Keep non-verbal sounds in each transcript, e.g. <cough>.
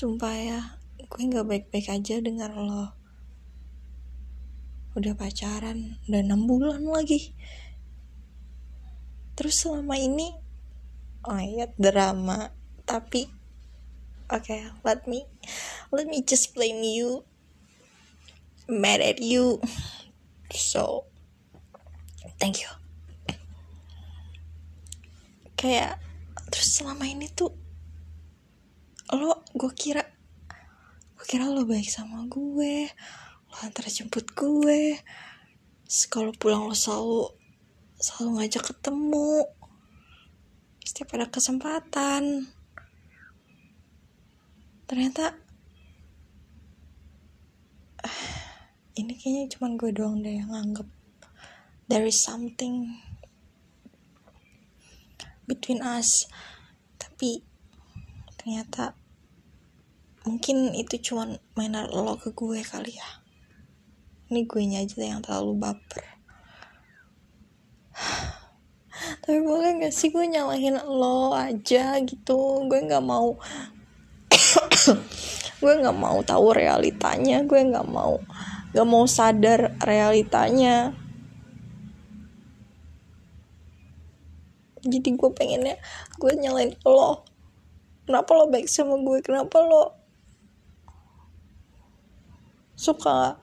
sumpah ya gue nggak baik-baik aja dengar lo. Udah pacaran udah enam bulan lagi. Terus selama ini oh iya drama. Tapi oke okay, let me let me just blame you. Mad at you. So thank you. Kayak terus selama ini tuh lo gue kira gue kira lo baik sama gue lo antar jemput gue. Kalau pulang lo selalu selalu ngajak ketemu. Setiap ada kesempatan. Ternyata <sighs> ini kayaknya cuma gue doang deh yang anggap there is something between us. Tapi ternyata mungkin itu cuma mainan lo ke gue kali ya. Ini gue aja yang terlalu baper. <sighs> Tapi boleh gak sih gue nyalahin lo aja gitu? Gue nggak mau <coughs> gue nggak mau tahu realitanya. Gue nggak mau nggak mau sadar realitanya. Jadi gue pengennya gue nyalain lo. Kenapa lo baik sama gue? Kenapa lo suka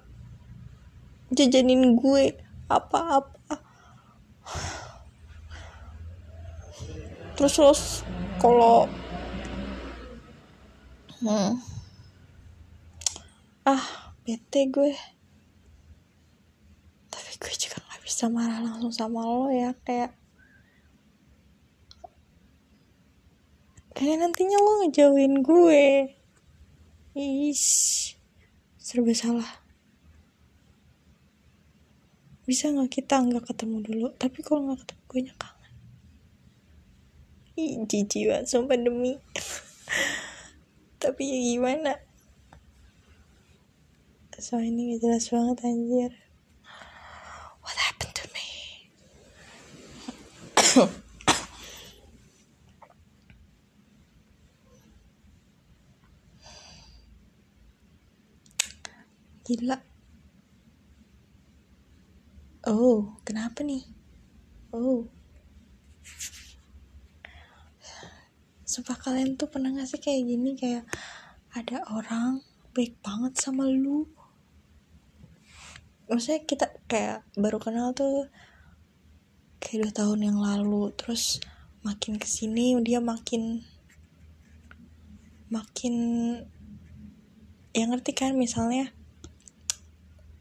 jajanin gue apa-apa. Terus terus kalau hmm, ah bete gue. Tapi gue juga nggak bisa marah langsung sama lo ya kayak kayak nantinya lo ngejauhin gue. Ish serba salah. Bisa nggak kita nggak ketemu dulu? Tapi kalau nggak ketemu gue kangen. Ih jijik banget sumpah demi. <laughs> Tapi ya gimana? So ini gak jelas banget anjir. What happened to me <coughs> Gila. Oh, kenapa nih? Oh. Sumpah kalian tuh pernah gak sih kayak gini kayak ada orang baik banget sama lu maksudnya kita kayak baru kenal tuh kayak dua tahun yang lalu terus makin ke sini dia makin makin yang ngerti kan misalnya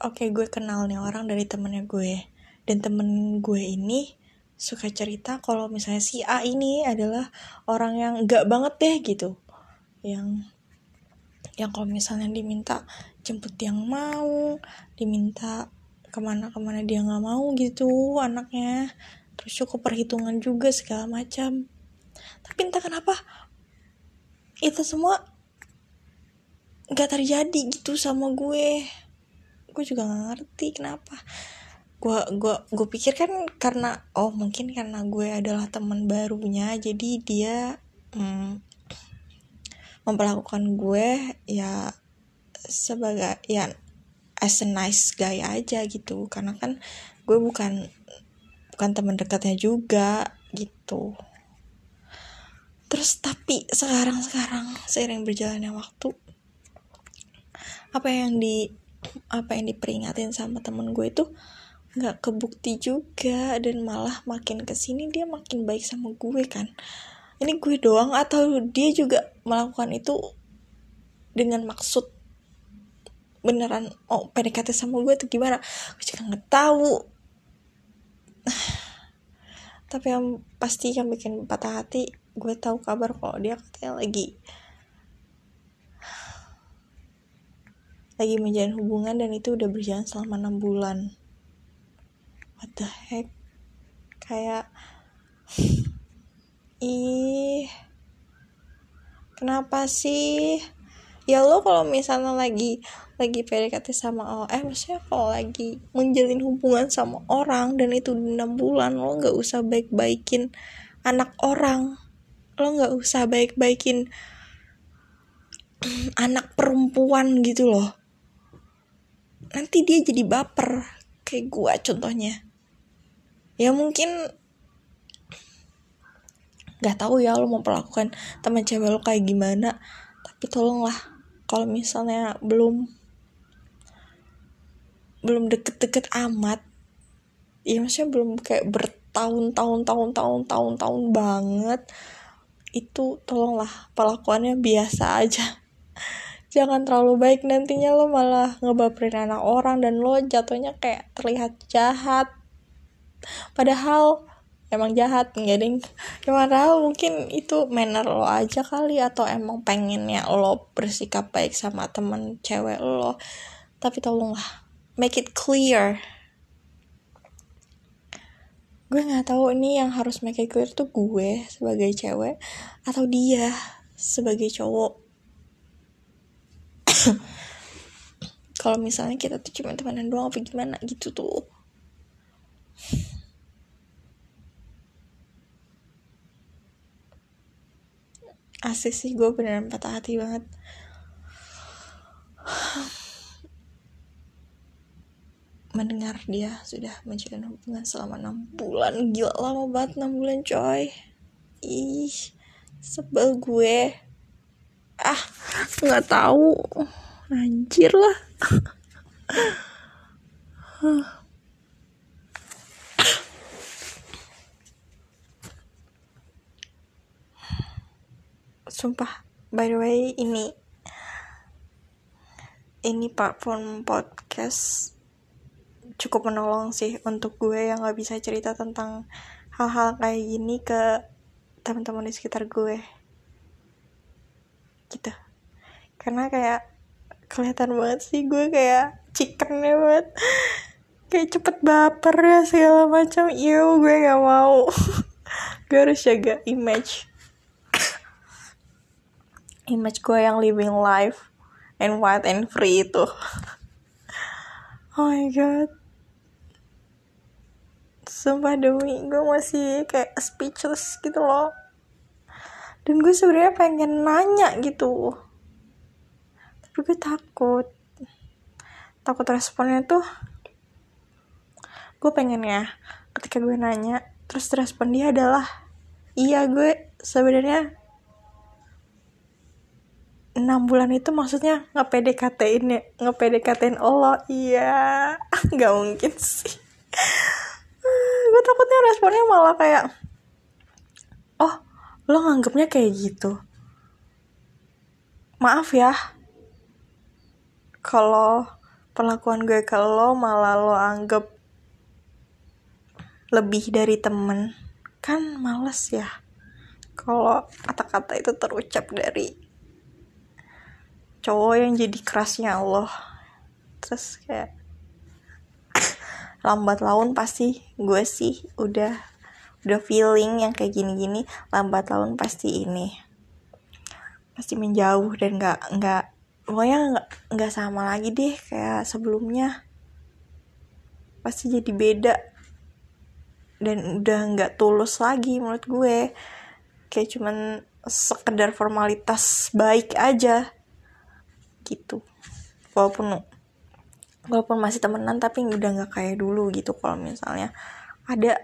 oke okay, gue kenal nih orang dari temennya gue. Dan temen gue ini suka cerita kalau misalnya si A ini adalah orang yang gak banget deh gitu. Yang yang kalau misalnya diminta jemput yang mau diminta ke mana-kemana dia nggak mau gitu anaknya. Terus cukup perhitungan juga segala macam. Tapi entah kenapa itu semua nggak terjadi gitu sama gue gue juga gak ngerti kenapa. Gue gue gue pikir kan karena oh mungkin karena gue adalah teman barunya jadi dia hmm, memperlakukan gue ya sebagai ya as a nice guy aja gitu. Karena kan gue bukan bukan teman dekatnya juga gitu. Terus tapi sekarang sekarang seiring berjalannya waktu apa yang di apa yang diperingatin sama temen gue itu nggak kebukti juga dan malah makin ke sini dia makin baik sama gue kan. Ini gue doang atau dia juga melakukan itu dengan maksud beneran oh PDKT sama gue tuh gimana? Gue juga nggak tahu. <sighs> Tapi yang pasti yang bikin patah hati gue tahu kabar kalau dia katanya lagi lagi menjalin hubungan dan itu udah berjalan selama enam bulan. What the heck? Kayak <laughs> ih kenapa sih? Ya lo kalau misalnya lagi lagi PDKT sama oh eh maksudnya kalau lagi menjalin hubungan sama orang dan itu enam bulan lo nggak usah baik-baikin anak orang. Lo nggak usah baik-baikin <clears throat> anak perempuan gitu loh nanti dia jadi baper kayak gue contohnya. Ya mungkin nggak tahu ya lo mau perlakukan teman cewek lo kayak gimana tapi tolonglah kalau misalnya belum belum deket-deket amat ya maksudnya belum kayak bertahun-tahun tahun-tahun tahun-tahun banget itu tolonglah perlakuannya biasa aja jangan terlalu baik nantinya lo malah ngebaperin anak orang dan lo jatuhnya kayak terlihat jahat. Padahal emang jahat nggak ding? Gimana mungkin itu manner lo aja kali atau emang pengennya lo bersikap baik sama temen cewek lo. Tapi tolonglah make it clear. Gue nggak tahu ini yang harus make it clear tuh gue sebagai cewek atau dia sebagai cowok <laughs> kalau misalnya kita tuh cuma temenan doang apa gimana gitu tuh? Asik sih gue beneran patah hati banget. Mendengar dia sudah menjalin hubungan selama 6 bulan. Gila lama banget 6 bulan coy. Ih sebel gue ah nggak tahu. Anjir lah. Sumpah by the way ini ini platform podcast cukup menolong sih untuk gue yang gak bisa cerita tentang hal-hal kayak gini ke teman-teman di sekitar gue gitu. Karena kayak kelihatan banget sih gue kayak chickennya banget. Kayak cepet baper ya segala macam. Iyo gue gak mau. <laughs> Gue harus jaga image. Image gue yang living life and wild and free itu. <laughs> Oh my god. Sumpah demi gue masih kayak speechless gitu loh dan gue sebenarnya pengen nanya gitu. Tapi gue takut. Takut responnya tuh gue pengen ya ketika gue nanya terus respon dia adalah iya gue sebenarnya enam bulan itu maksudnya ngepdkt ya ngepdkt Allah. Iya <laughs> nggak mungkin sih. <laughs> Gue takutnya responnya malah kayak lo nganggapnya kayak gitu? Maaf ya. Kalau perlakuan gue ke lo malah lo anggap lebih dari temen kan males ya. Kalau kata-kata itu terucap dari cowok yang jadi kerasnya Allah terus kayak <laughs> lambat laun pasti gue sih udah udah feeling yang kayak gini-gini lambat laun pasti ini pasti menjauh dan nggak nggak pokoknya nggak nggak sama lagi deh kayak sebelumnya. Pasti jadi beda dan udah nggak tulus lagi menurut gue. Kayak cuman sekedar formalitas baik aja gitu. Walaupun walaupun masih temenan tapi udah nggak kayak dulu gitu kalau misalnya. Ada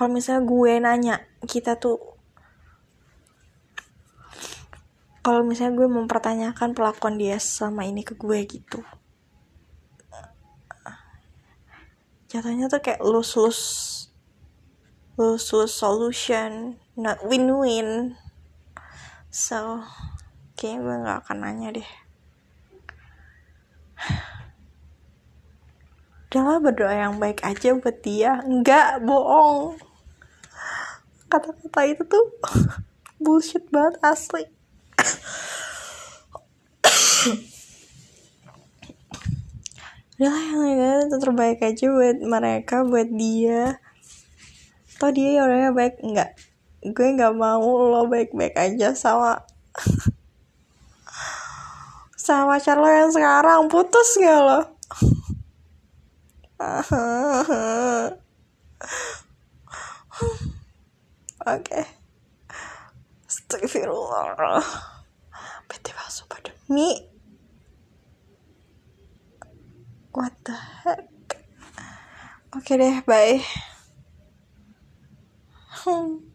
kalau misalnya gue nanya kita tuh kalau misalnya gue mempertanyakan perlakuan dia selama ini ke gue gitu jatuhnya tuh kayak lose lose lose lose solution not win win so kayaknya gue gak akan nanya deh. Udahlah berdoa yang baik aja buat dia. Enggak bohong kata-kata itu tuh <laughs> bullshit banget asli. Udahlah yang itu terbaik aja buat mereka buat dia. Toh dia orangnya baik enggak. Gue nggak mau lo baik-baik aja sama <laughs> sama pacar lo yang sekarang. Putus gak lo <laughs> oke okay. Astagfirullah PT palsu pada mie What the heck Oke deh bye hmm.